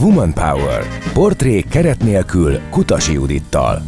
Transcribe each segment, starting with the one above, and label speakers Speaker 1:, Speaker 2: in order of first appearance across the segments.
Speaker 1: Woman Power. Portré keret nélkül Kutasi Judittal.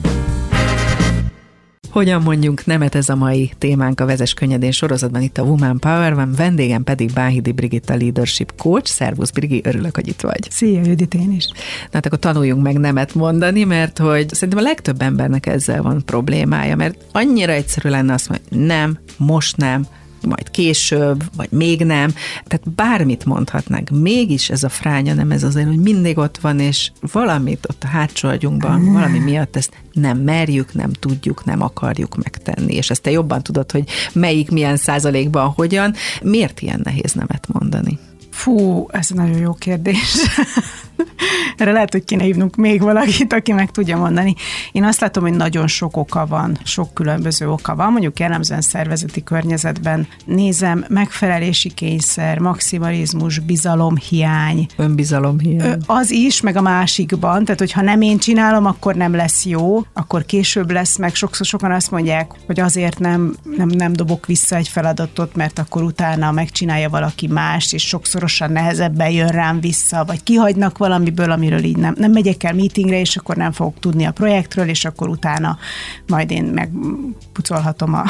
Speaker 2: Hogyan mondjunk nemet ez a mai témánk a Vezes Könnyedén sorozatban itt a Woman Power van, vendégem pedig Báhidi Brigitta Leadership Coach. Szervusz Brigi, örülök, hogy itt vagy.
Speaker 3: Szia Judit, én is. Na
Speaker 2: hát akkor tanuljunk meg nemet mondani, mert hogy szerintem a legtöbb embernek ezzel van problémája, mert annyira egyszerű lenne azt mondani, nem, most nem, majd később, vagy még nem. Tehát bármit mondhatnánk. Mégis ez a fránya nem ez azért, hogy mindig ott van, és valamit ott a hátsó agyunkban, valami miatt ezt nem merjük, nem tudjuk, nem akarjuk megtenni. És ezt te jobban tudod, hogy melyik milyen százalékban hogyan. Miért ilyen nehéz nemet mondani?
Speaker 3: Fú, ez nagyon jó kérdés. Erre lehet, hogy kéne hívnunk még valakit, aki meg tudja mondani. Én azt látom, hogy nagyon sok oka van, sok különböző oka van. Mondjuk jellemzően szervezeti környezetben nézem, megfelelési kényszer, maximalizmus, bizalomhiány.
Speaker 2: Önbizalomhiány.
Speaker 3: Az is, meg a másikban. Tehát, hogyha nem én csinálom, akkor nem lesz jó, akkor később lesz meg. Sokszor sokan azt mondják, hogy azért nem, nem, nem dobok vissza egy feladatot, mert akkor utána megcsinálja valaki más, és sokszorosan nehezebben jön rám vissza, vagy kihagynak valamiből, amiről így nem, nem megyek el meetingre, és akkor nem fogok tudni a projektről, és akkor utána majd én megpucolhatom a,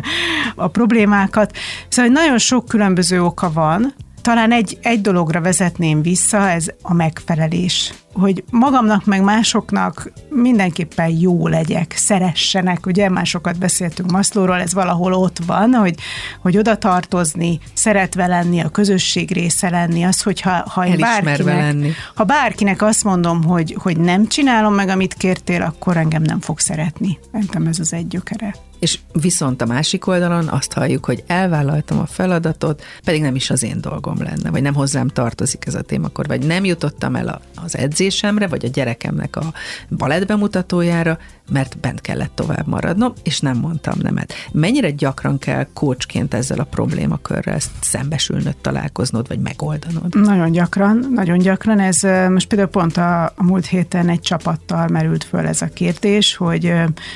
Speaker 3: a problémákat. Szóval nagyon sok különböző oka van, talán egy, egy dologra vezetném vissza, ez a megfelelés hogy magamnak meg másoknak mindenképpen jó legyek, szeressenek, ugye másokat beszéltünk Maszlóról, ez valahol ott van, hogy, hogy oda tartozni, szeretve lenni, a közösség része lenni, az, hogyha ha bárkinek, lenni. ha bárkinek azt mondom, hogy, hogy nem csinálom meg, amit kértél, akkor engem nem fog szeretni. Szerintem ez az egy gyökere.
Speaker 2: És viszont a másik oldalon azt halljuk, hogy elvállaltam a feladatot, pedig nem is az én dolgom lenne, vagy nem hozzám tartozik ez a témakor, vagy nem jutottam el az edzésemre, vagy a gyerekemnek a balett bemutatójára, mert bent kellett tovább maradnom, és nem mondtam nemet. Mennyire gyakran kell kócsként ezzel a problémakörrel ezt szembesülnöd, találkoznod, vagy megoldanod?
Speaker 3: Nagyon gyakran, nagyon gyakran. Ez most például pont a, a múlt héten egy csapattal merült föl ez a kérdés, hogy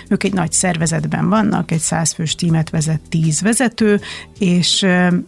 Speaker 3: ők egy nagy szervezetben vannak, egy százfős tímet vezet tíz vezető, és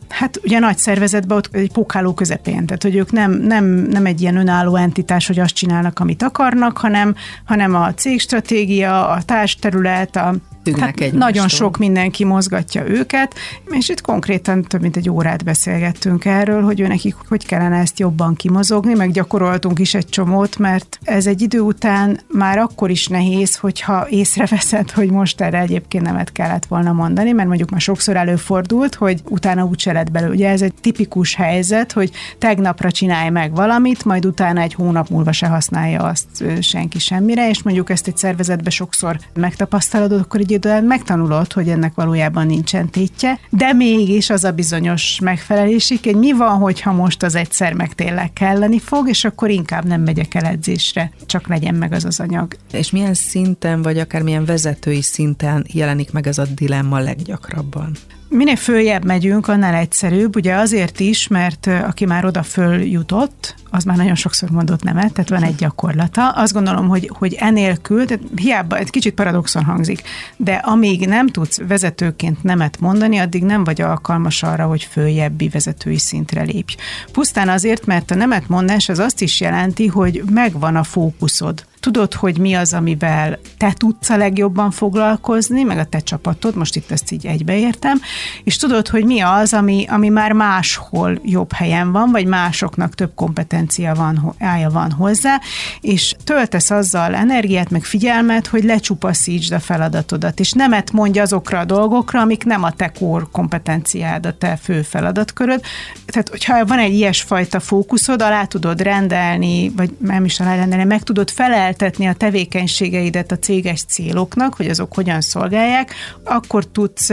Speaker 3: hát ugye nagy szervezetben ott egy pókáló közepén, tehát hogy ők nem, nem, nem egy ilyen önálló entitás, hogy azt csinálnak, amit akarnak, hanem, hanem a cég stratégia, a társterület, a hát nagyon sok mindenki mozgatja őket, és itt konkrétan több mint egy órát beszélgettünk erről, hogy ő nekik hogy kellene ezt jobban kimozogni, meg gyakoroltunk is egy csomót, mert ez egy idő után már akkor is nehéz, hogyha észreveszed, hogy most erre egyébként nemet kellett volna mondani, mert mondjuk már sokszor előfordult, hogy utána úgy lett belőle. Ugye ez egy tipikus helyzet, hogy tegnapra csinálj meg valamit, majd utána egy hónap múlva se használja azt senki semmire, és mondjuk ezt egy szervezetbe sokszor megtapasztalod, akkor egy idő megtanulod, hogy ennek valójában nincsen tétje, de mégis az a bizonyos megfelelésig, hogy mi van, hogyha most az egyszer meg tényleg kelleni fog, és akkor inkább nem megyek el edzésre, csak legyen meg az az anyag.
Speaker 2: És milyen szinten, vagy akár milyen vezetői szinten jelenik meg ez a dilemma leggyakrabban?
Speaker 3: Minél följebb megyünk, annál egyszerűbb, ugye azért is, mert aki már oda följutott, az már nagyon sokszor mondott nemet, tehát van egy gyakorlata. Azt gondolom, hogy, hogy enélkül, tehát hiába, egy kicsit paradoxon hangzik, de amíg nem tudsz vezetőként nemet mondani, addig nem vagy alkalmas arra, hogy följebbi vezetői szintre lépj. Pusztán azért, mert a nemet mondás az azt is jelenti, hogy megvan a fókuszod tudod, hogy mi az, amivel te tudsz a legjobban foglalkozni, meg a te csapatod, most itt ezt így egybeértem, és tudod, hogy mi az, ami, ami már máshol jobb helyen van, vagy másoknak több kompetencia van, állja van hozzá, és töltesz azzal energiát, meg figyelmet, hogy lecsupaszítsd a feladatodat, és nemet mondj azokra a dolgokra, amik nem a te kor kompetenciád, a te fő feladatköröd. Tehát, hogyha van egy ilyesfajta fókuszod, alá tudod rendelni, vagy nem is alá rendelni, meg tudod felel feleltetni a tevékenységeidet a céges céloknak, hogy azok hogyan szolgálják, akkor tudsz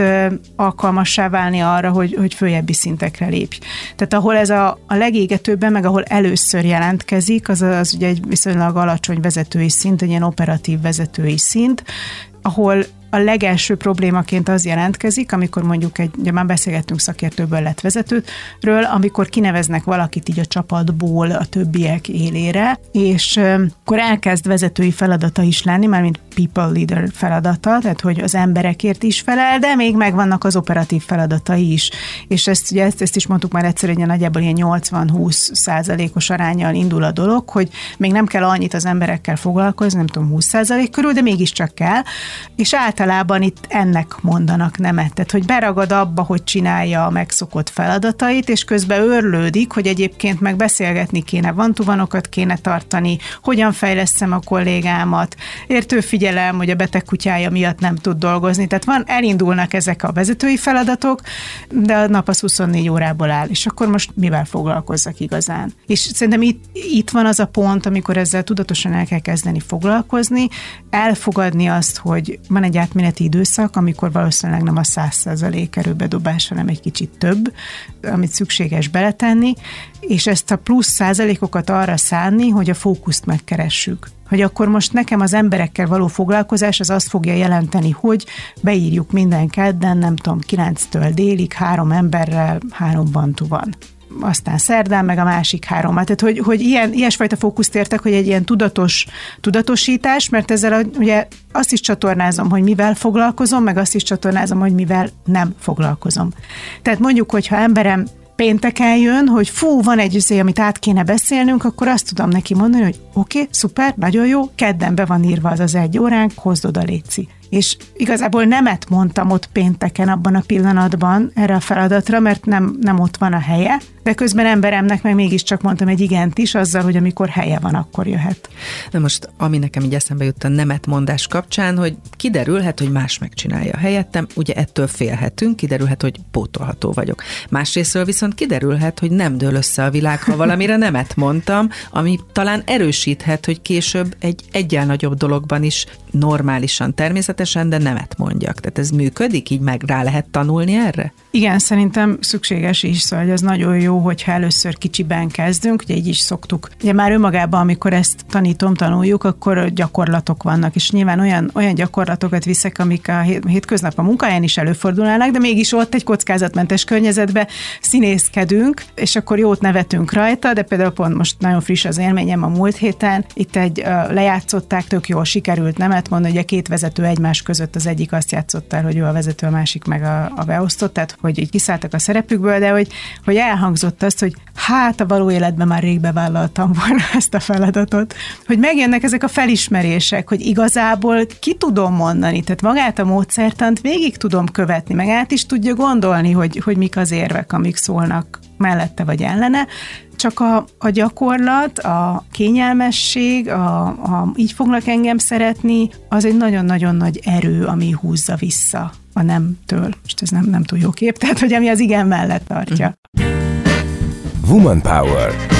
Speaker 3: alkalmassá válni arra, hogy, hogy följebbi szintekre lépj. Tehát ahol ez a, a legégetőbben, meg ahol először jelentkezik, az, az ugye egy viszonylag alacsony vezetői szint, egy ilyen operatív vezetői szint, ahol a legelső problémaként az jelentkezik, amikor mondjuk egy, ugye már beszélgettünk szakértőből lett vezetőről, amikor kineveznek valakit így a csapatból a többiek élére, és akkor elkezd vezetői feladata is lenni, már mint people leader feladata, tehát hogy az emberekért is felel, de még megvannak az operatív feladatai is. És ezt, ugye ezt, ezt is mondtuk már egyszer, hogy nagyjából ilyen 80-20 százalékos arányjal indul a dolog, hogy még nem kell annyit az emberekkel foglalkozni, nem tudom, 20 százalék körül, de mégiscsak kell. És általában itt ennek mondanak nemet, tehát hogy beragad abba, hogy csinálja a megszokott feladatait, és közben örlődik, hogy egyébként meg beszélgetni kéne, van tuvanokat kéne tartani, hogyan fejleszem a kollégámat, értő figyelem, hogy a beteg kutyája miatt nem tud dolgozni. Tehát van, elindulnak ezek a vezetői feladatok, de a nap az 24 órából áll, és akkor most mivel foglalkozzak igazán? És szerintem itt, itt van az a pont, amikor ezzel tudatosan el kell kezdeni foglalkozni, elfogadni azt, hogy van egy átmeneti időszak, amikor valószínűleg nem a 100% erőbedobás, hanem egy kicsit több, amit szükséges beletenni, és ezt a plusz százalékokat arra szánni, hogy a fókuszt megkeressük hogy akkor most nekem az emberekkel való foglalkozás az azt fogja jelenteni, hogy beírjuk minden kedden, nem tudom, 9-től délig három emberrel, három bantú van aztán szerdán, meg a másik három. Tehát, hogy, hogy ilyen, ilyesfajta fókuszt értek, hogy egy ilyen tudatos tudatosítás, mert ezzel ugye azt is csatornázom, hogy mivel foglalkozom, meg azt is csatornázom, hogy mivel nem foglalkozom. Tehát mondjuk, hogyha emberem pénteken jön, hogy fú, van egy üzé, amit át kéne beszélnünk, akkor azt tudom neki mondani, hogy oké, okay, szuper, nagyon jó, kedden be van írva az az egy óránk, hozd oda léci és igazából nemet mondtam ott pénteken abban a pillanatban erre a feladatra, mert nem, nem ott van a helye, de közben emberemnek meg mégiscsak mondtam egy igent is, azzal, hogy amikor helye van, akkor jöhet.
Speaker 2: Na most, ami nekem így eszembe jut a nemet mondás kapcsán, hogy kiderülhet, hogy más megcsinálja helyettem, ugye ettől félhetünk, kiderülhet, hogy pótolható vagyok. Másrésztről viszont kiderülhet, hogy nem dől össze a világ, ha valamire nemet mondtam, ami talán erősíthet, hogy később egy egyel nagyobb dologban is normálisan, természetesen, de nemet mondjak. Tehát ez működik, így meg rá lehet tanulni erre?
Speaker 3: Igen, szerintem szükséges is, szóval ez nagyon jó, hogyha először kicsiben kezdünk, ugye így is szoktuk. Ugye már önmagában, amikor ezt tanítom, tanuljuk, akkor gyakorlatok vannak, és nyilván olyan, olyan gyakorlatokat viszek, amik a hétköznap a munkáján is előfordulnának, de mégis ott egy kockázatmentes környezetbe színészkedünk, és akkor jót nevetünk rajta, de például pont most nagyon friss az élményem a múlt héten, itt egy lejátszották, tök jól sikerült, nem lehet mondani, hogy a két vezető egymás között. Az egyik azt játszott el, hogy ő a vezető, a másik meg a, a beosztott, tehát hogy így kiszálltak a szerepükből, de hogy, hogy elhangzott azt, hogy hát a való életben már rég bevállaltam volna ezt a feladatot, hogy megjönnek ezek a felismerések, hogy igazából ki tudom mondani, tehát magát a módszertant végig tudom követni, meg át is tudja gondolni, hogy, hogy mik az érvek, amik szólnak mellette vagy ellene, csak a, a gyakorlat, a kényelmesség, a, a így fognak engem szeretni, az egy nagyon-nagyon nagy erő, ami húzza vissza a nemtől. Most ez nem, nem túl jó kép, tehát hogy ami az igen mellett tartja.
Speaker 1: Woman Power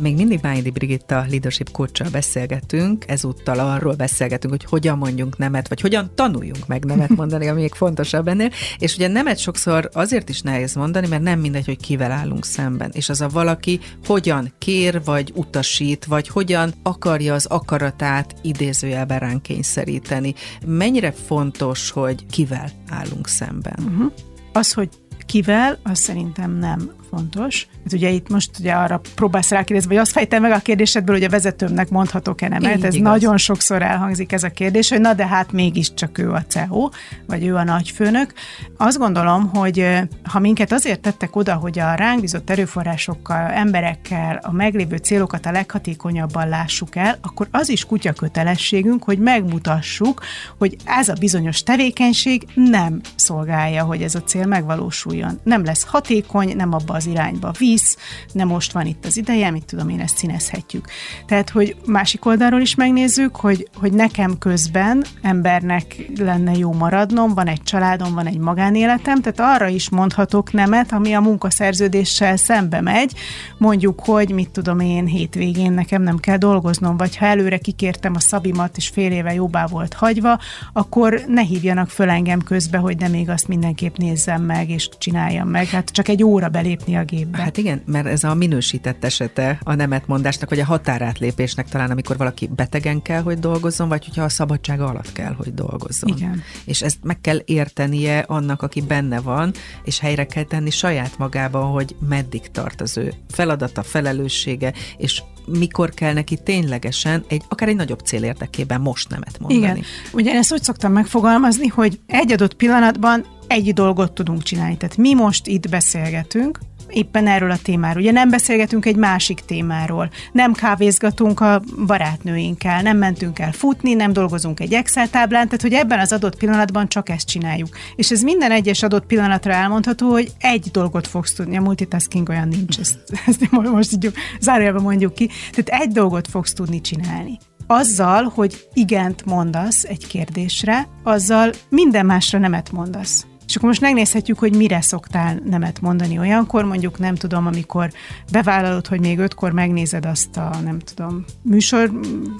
Speaker 2: még mindig Májdi Brigitta leadership coach beszélgetünk, ezúttal arról beszélgetünk, hogy hogyan mondjunk nemet, vagy hogyan tanuljunk meg nemet mondani, ami még fontosabb ennél. És ugye nemet sokszor azért is nehéz mondani, mert nem mindegy, hogy kivel állunk szemben. És az a valaki hogyan kér, vagy utasít, vagy hogyan akarja az akaratát idézőjelben ránk kényszeríteni. Mennyire fontos, hogy kivel állunk szemben? Uh-huh.
Speaker 3: Az, hogy kivel, az szerintem nem fontos. Hát ugye itt most ugye arra próbálsz rákérdezni, vagy azt fejtem meg a kérdésedből, hogy a vezetőmnek mondhatok-e nem, mert ez igaz. nagyon sokszor elhangzik ez a kérdés, hogy na de hát mégiscsak ő a CEO, vagy ő a nagyfőnök. Azt gondolom, hogy ha minket azért tettek oda, hogy a ránk bizott erőforrásokkal, emberekkel a meglévő célokat a leghatékonyabban lássuk el, akkor az is kutya kötelességünk, hogy megmutassuk, hogy ez a bizonyos tevékenység nem szolgálja, hogy ez a cél megvalósuljon. Nem lesz hatékony, nem abba az irányba visz, nem most van itt az ideje, mit tudom én, ezt színezhetjük. Tehát, hogy másik oldalról is megnézzük, hogy, hogy nekem közben embernek lenne jó maradnom, van egy családom, van egy magánéletem, tehát arra is mondhatok nemet, ami a munkaszerződéssel szembe megy, mondjuk, hogy mit tudom én, hétvégén nekem nem kell dolgoznom, vagy ha előre kikértem a szabimat, és fél éve jobbá volt hagyva, akkor ne hívjanak föl engem közbe, hogy de még azt mindenképp nézzem meg, és csináljam meg. Hát csak egy óra belépni a gépbe.
Speaker 2: Hát igen, mert ez a minősített esete a nemetmondásnak, vagy a határátlépésnek talán, amikor valaki betegen kell, hogy dolgozzon, vagy hogyha a szabadsága alatt kell, hogy dolgozzon.
Speaker 3: Igen.
Speaker 2: És ezt meg kell értenie annak, aki benne van, és helyre kell tenni saját magában, hogy meddig tart az ő feladata, felelőssége, és mikor kell neki ténylegesen egy akár egy nagyobb cél érdekében most nemet mondani.
Speaker 3: Igen. Ugye ezt úgy szoktam megfogalmazni, hogy egy adott pillanatban egy dolgot tudunk csinálni. Tehát mi most itt beszélgetünk, éppen erről a témáról. Ugye nem beszélgetünk egy másik témáról, nem kávézgatunk a barátnőinkkel, nem mentünk el futni, nem dolgozunk egy Excel táblán, tehát hogy ebben az adott pillanatban csak ezt csináljuk. És ez minden egyes adott pillanatra elmondható, hogy egy dolgot fogsz tudni, a multitasking olyan nincs, ezt, ezt most így zárójelben mondjuk ki, tehát egy dolgot fogsz tudni csinálni azzal, hogy igent mondasz egy kérdésre, azzal minden másra nemet mondasz. És akkor most megnézhetjük, hogy mire szoktál nemet mondani olyankor, mondjuk nem tudom, amikor bevállalod, hogy még ötkor megnézed azt a, nem tudom, műsor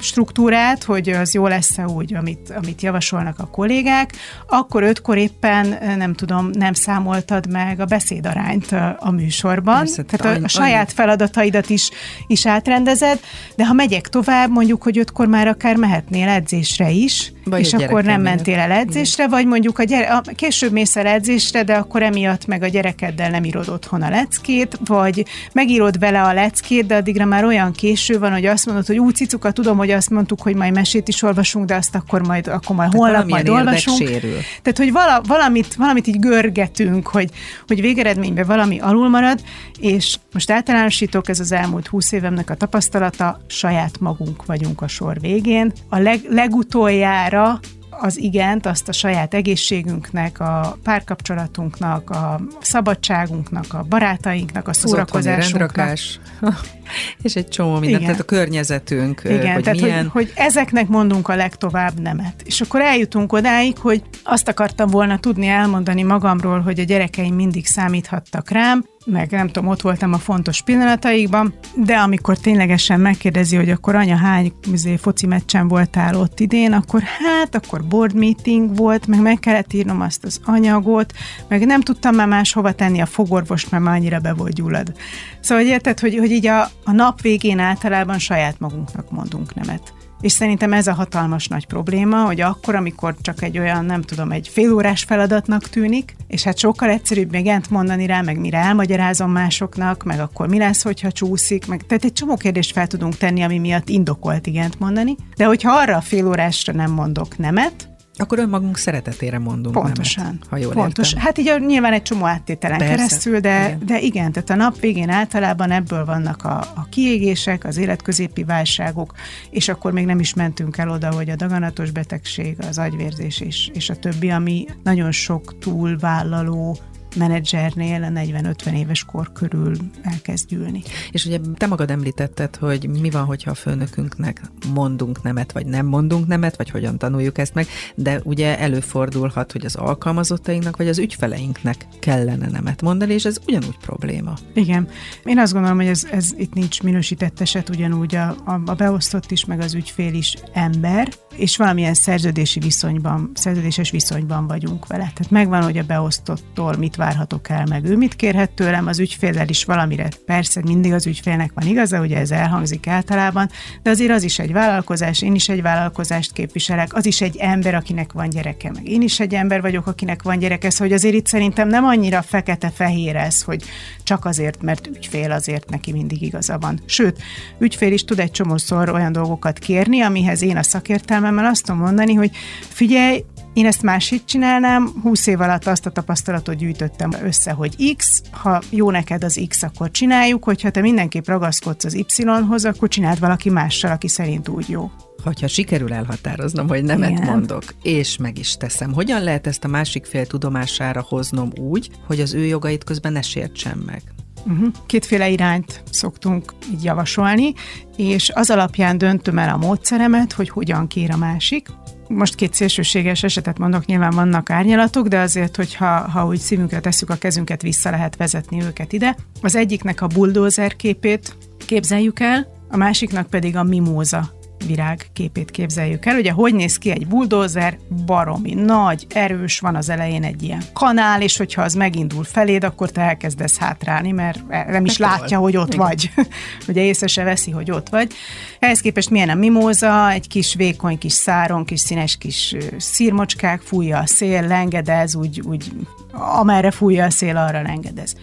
Speaker 3: struktúrát, hogy az jó lesz-e úgy, amit, amit javasolnak a kollégák, akkor ötkor éppen, nem tudom, nem számoltad meg a beszédarányt a műsorban. Persze, Tehát a, a saját feladataidat is, is átrendezed, de ha megyek tovább, mondjuk, hogy ötkor már akár mehetnél edzésre is, vagy és akkor nem mentél el edzésre, vagy mondjuk a, gyere, a később mész el edzésre, de akkor emiatt meg a gyerekeddel nem írod otthon a leckét, vagy megírod vele a leckét, de addigra már olyan késő van, hogy azt mondod, hogy úgy cicuka, tudom, hogy azt mondtuk, hogy majd mesét is olvasunk, de azt akkor majd, akkor majd holnap majd olvasunk.
Speaker 2: Sérül.
Speaker 3: Tehát, hogy vala, valamit, valamit így görgetünk, hogy, hogy végeredményben valami alul marad, és most általánosítok, ez az elmúlt húsz évemnek a tapasztalata, saját magunk vagyunk a sor végén. A leg, legutoljára az igent, azt a saját egészségünknek, a párkapcsolatunknak, a szabadságunknak, a barátainknak, a szórakozásunknak.
Speaker 2: és egy csomó mindent, Igen. tehát a környezetünk,
Speaker 3: Igen,
Speaker 2: hogy
Speaker 3: tehát
Speaker 2: milyen...
Speaker 3: Hogy, hogy ezeknek mondunk a legtovább nemet. És akkor eljutunk odáig, hogy azt akartam volna tudni elmondani magamról, hogy a gyerekeim mindig számíthattak rám, meg nem tudom, ott voltam a fontos pillanataikban, de amikor ténylegesen megkérdezi, hogy akkor anya hány izé, foci meccsen voltál ott idén, akkor hát, akkor board meeting volt, meg meg kellett írnom azt az anyagot, meg nem tudtam már máshova tenni a fogorvost, mert már annyira be volt gyullad. Szóval érted, hogy, hogy így a, a nap végén általában saját magunknak mondunk nemet. És szerintem ez a hatalmas nagy probléma, hogy akkor, amikor csak egy olyan, nem tudom, egy félórás feladatnak tűnik, és hát sokkal egyszerűbb még ent mondani rá, meg mire elmagyarázom másoknak, meg akkor mi lesz, hogyha csúszik, meg tehát egy csomó kérdést fel tudunk tenni, ami miatt indokolt igent mondani, de hogyha arra a félórásra nem mondok nemet,
Speaker 2: akkor önmagunk szeretetére mondunk
Speaker 3: Pontosan.
Speaker 2: Nemet, ha jól
Speaker 3: Pontos.
Speaker 2: értem.
Speaker 3: Hát így nyilván egy csomó áttételen Persze. keresztül, de igen. de igen, tehát a nap végén általában ebből vannak a, a kiégések, az életközépi válságok, és akkor még nem is mentünk el oda, hogy a daganatos betegség, az agyvérzés és, és a többi, ami nagyon sok túlvállaló menedzsernél a 40-50 éves kor körül elkezd gyűlni.
Speaker 2: És ugye te magad említetted, hogy mi van, hogyha a főnökünknek mondunk nemet, vagy nem mondunk nemet, vagy hogyan tanuljuk ezt meg, de ugye előfordulhat, hogy az alkalmazottainknak, vagy az ügyfeleinknek kellene nemet mondani, és ez ugyanúgy probléma.
Speaker 3: Igen. Én azt gondolom, hogy ez, ez itt nincs minősített eset, ugyanúgy a, a, a beosztott is, meg az ügyfél is ember, és valamilyen szerződési viszonyban, szerződéses viszonyban vagyunk vele. Tehát megvan, hogy a beosztottól mit várhatok el, meg ő mit kérhet tőlem, az ügyféllel is valamire. Persze mindig az ügyfélnek van igaza, ugye ez elhangzik általában, de azért az is egy vállalkozás, én is egy vállalkozást képviselek, az is egy ember, akinek van gyereke, meg én is egy ember vagyok, akinek van gyereke, szóval hogy azért itt szerintem nem annyira fekete-fehér ez, hogy csak azért, mert ügyfél azért neki mindig igaza van. Sőt, ügyfél is tud egy csomószor olyan dolgokat kérni, amihez én a szakértelmemmel azt tudom mondani, hogy figyelj, én ezt másik csinálnám, 20 év alatt azt a tapasztalatot gyűjtöttem össze, hogy X, ha jó neked az X, akkor csináljuk, hogyha te mindenképp ragaszkodsz az Y-hoz, akkor csináld valaki mással, aki szerint úgy jó.
Speaker 2: Hogyha sikerül elhatároznom, hogy nemet Igen. mondok, és meg is teszem, hogyan lehet ezt a másik fél tudomására hoznom úgy, hogy az ő jogait közben ne sértsem meg?
Speaker 3: Uh-huh. Kétféle irányt szoktunk így javasolni, és az alapján döntöm el a módszeremet, hogy hogyan kér a másik most két szélsőséges esetet mondok, nyilván vannak árnyalatok, de azért, hogyha ha úgy szívünkre tesszük a kezünket, vissza lehet vezetni őket ide. Az egyiknek a bulldozer képét képzeljük el, a másiknak pedig a mimóza virág képét képzeljük el. Ugye hogy néz ki egy bulldozer? Baromi nagy, erős, van az elején egy ilyen kanál, és hogyha az megindul feléd, akkor te elkezdesz hátrálni, mert nem is látja, hogy ott Igen. vagy. Ugye észre se veszi, hogy ott vagy. Ehhez képest milyen a mimóza, egy kis vékony kis száron, kis színes kis szírmocskák, fújja a szél, lengedez, úgy, úgy amerre fújja a szél, arra lengedez.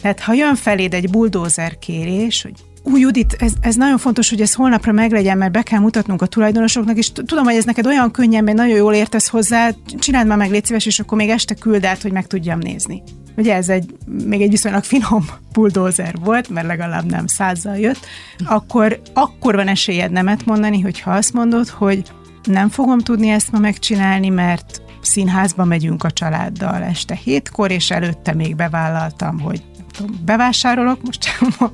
Speaker 3: Tehát ha jön feléd egy bulldozer kérés, hogy Ú, Judit, ez, ez nagyon fontos, hogy ez holnapra meglegyen, mert be kell mutatnunk a tulajdonosoknak, és tudom, hogy ez neked olyan könnyen, mert nagyon jól értesz hozzá, csináld már meg, légy szíves, és akkor még este küld át, hogy meg tudjam nézni. Ugye ez egy, még egy viszonylag finom buldózer volt, mert legalább nem százzal jött, akkor, akkor van esélyed nemet mondani, hogyha azt mondod, hogy nem fogom tudni ezt ma megcsinálni, mert színházba megyünk a családdal este hétkor, és előtte még bevállaltam, hogy bevásárolok, most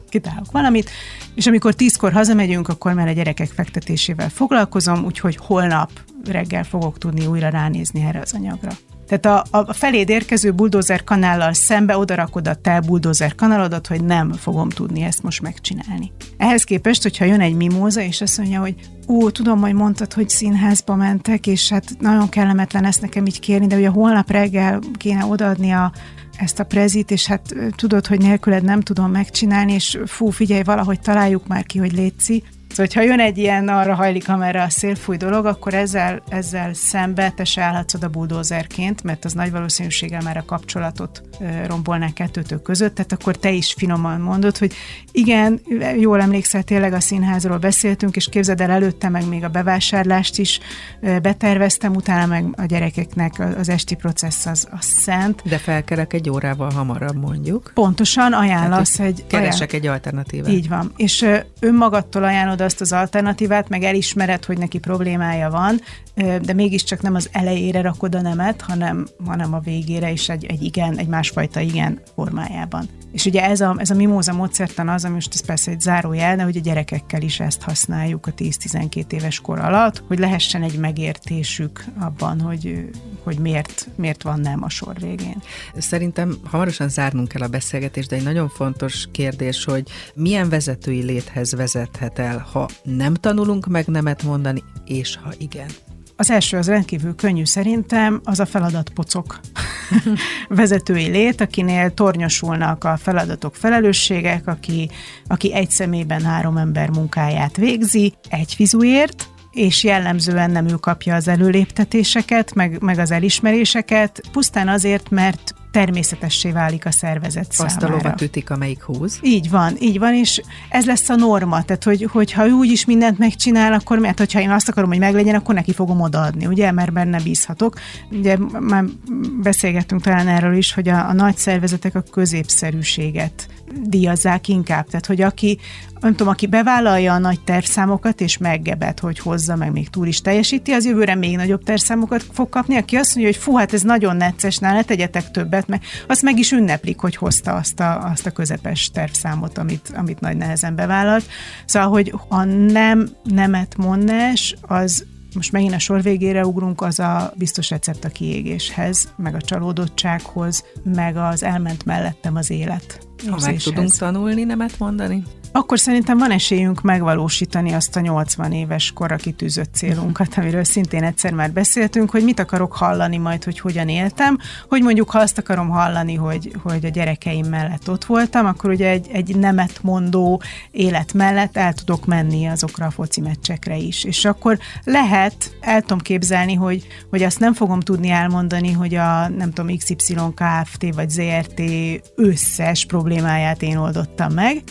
Speaker 3: kitálok valamit, és amikor tízkor hazamegyünk, akkor már a gyerekek fektetésével foglalkozom, úgyhogy holnap reggel fogok tudni újra ránézni erre az anyagra. Tehát a, a feléd érkező buldózer kanállal szembe odarakod a te buldózer kanalodat, hogy nem fogom tudni ezt most megcsinálni. Ehhez képest, hogyha jön egy mimóza, és azt mondja, hogy ó, tudom, hogy mondtad, hogy színházba mentek, és hát nagyon kellemetlen ezt nekem így kérni, de ugye holnap reggel kéne odaadni a ezt a prezit, és hát tudod, hogy nélküled nem tudom megcsinálni, és fú, figyelj, valahogy találjuk már ki, hogy létszi. Szóval, ha jön egy ilyen arra hajlik, amerre a szélfúj dolog, akkor ezzel, ezzel szembe te se állhatsz oda buldózerként, mert az nagy valószínűséggel már a kapcsolatot rombolná kettőtök között, tehát akkor te is finoman mondod, hogy igen, jól emlékszel, tényleg a színházról beszéltünk, és képzeld el előtte meg még a bevásárlást is beterveztem, utána meg a gyerekeknek az esti processz az, az szent.
Speaker 2: De felkerek egy órával hamarabb mondjuk.
Speaker 3: Pontosan ajánlasz egy...
Speaker 2: Keresek ajánl... egy alternatívát.
Speaker 3: Így van. És önmagadtól ajánlod megtalálod azt az alternatívát, meg elismered, hogy neki problémája van, de mégiscsak nem az elejére rakod a nemet, hanem, hanem a végére is egy, egy igen, egy másfajta igen formájában. És ugye ez a, ez a mimóza módszertan az, ami most ez persze egy zárójel, de hogy a gyerekekkel is ezt használjuk a 10-12 éves kor alatt, hogy lehessen egy megértésük abban, hogy, hogy miért, miért van nem a sor végén.
Speaker 2: Szerintem hamarosan zárnunk kell a beszélgetést, de egy nagyon fontos kérdés, hogy milyen vezetői léthez vezethet el, ha nem tanulunk meg nemet mondani, és ha igen.
Speaker 3: Az első az rendkívül könnyű szerintem, az a feladatpocok vezetői lét, akinél tornyosulnak a feladatok, felelősségek, aki, aki egy szemében három ember munkáját végzi, egy fizuért, és jellemzően nem ő kapja az előléptetéseket, meg, meg az elismeréseket, pusztán azért, mert természetessé válik a szervezet
Speaker 2: Azt
Speaker 3: számára.
Speaker 2: Azt a lovat ütik, amelyik húz.
Speaker 3: Így van, így van, és ez lesz a norma, tehát hogy, hogyha ő úgyis mindent megcsinál, akkor mert hogyha én azt akarom, hogy meglegyen, akkor neki fogom odaadni, ugye, mert benne bízhatok. Ugye már beszélgettünk talán erről is, hogy a, a nagy szervezetek a középszerűséget díjazzák inkább. Tehát, hogy aki, nem tudom, aki bevállalja a nagy tervszámokat, és meggebet, hogy hozza, meg még túl is teljesíti, az jövőre még nagyobb tervszámokat fog kapni. Aki azt mondja, hogy fú, hát ez nagyon necces, ne tegyetek többet, meg azt meg is ünneplik, hogy hozta azt a, azt a közepes tervszámot, amit, amit nagy nehezen bevállalt. Szóval, hogy a nem nemet mondás, az most megint a sor végére ugrunk, az a biztos recept a kiégéshez, meg a csalódottsághoz, meg az elment mellettem az élet.
Speaker 2: Ha meg tudunk tanulni nemet mondani?
Speaker 3: Akkor szerintem van esélyünk megvalósítani azt a 80 éves korra kitűzött célunkat, amiről szintén egyszer már beszéltünk, hogy mit akarok hallani majd, hogy hogyan éltem, hogy mondjuk ha azt akarom hallani, hogy, hogy a gyerekeim mellett ott voltam, akkor ugye egy, egy nemet mondó élet mellett el tudok menni azokra a foci meccsekre is. És akkor lehet, el tudom képzelni, hogy, hogy azt nem fogom tudni elmondani, hogy a nem tudom, XY Kft. vagy ZRT összes problémáját én oldottam meg,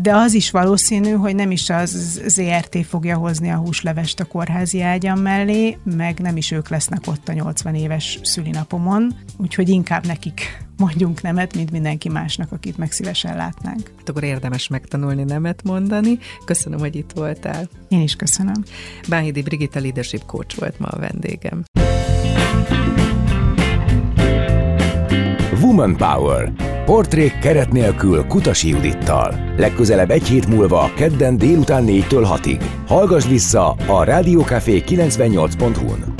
Speaker 3: de az is valószínű, hogy nem is az ZRT fogja hozni a húslevest a kórházi ágyam mellé, meg nem is ők lesznek ott a 80 éves szülinapomon, úgyhogy inkább nekik mondjunk nemet, mint mindenki másnak, akit meg szívesen látnánk.
Speaker 2: Hát akkor érdemes megtanulni nemet mondani. Köszönöm, hogy itt voltál.
Speaker 3: Én is köszönöm.
Speaker 2: Báhidi Brigitta Leadership Coach volt ma a vendégem.
Speaker 1: Woman Power. Portrék keret nélkül Kutasi Judittal. Legközelebb egy hét múlva, kedden délután 4-től 6-ig. Hallgass vissza a Rádiókafé 98.hu-n.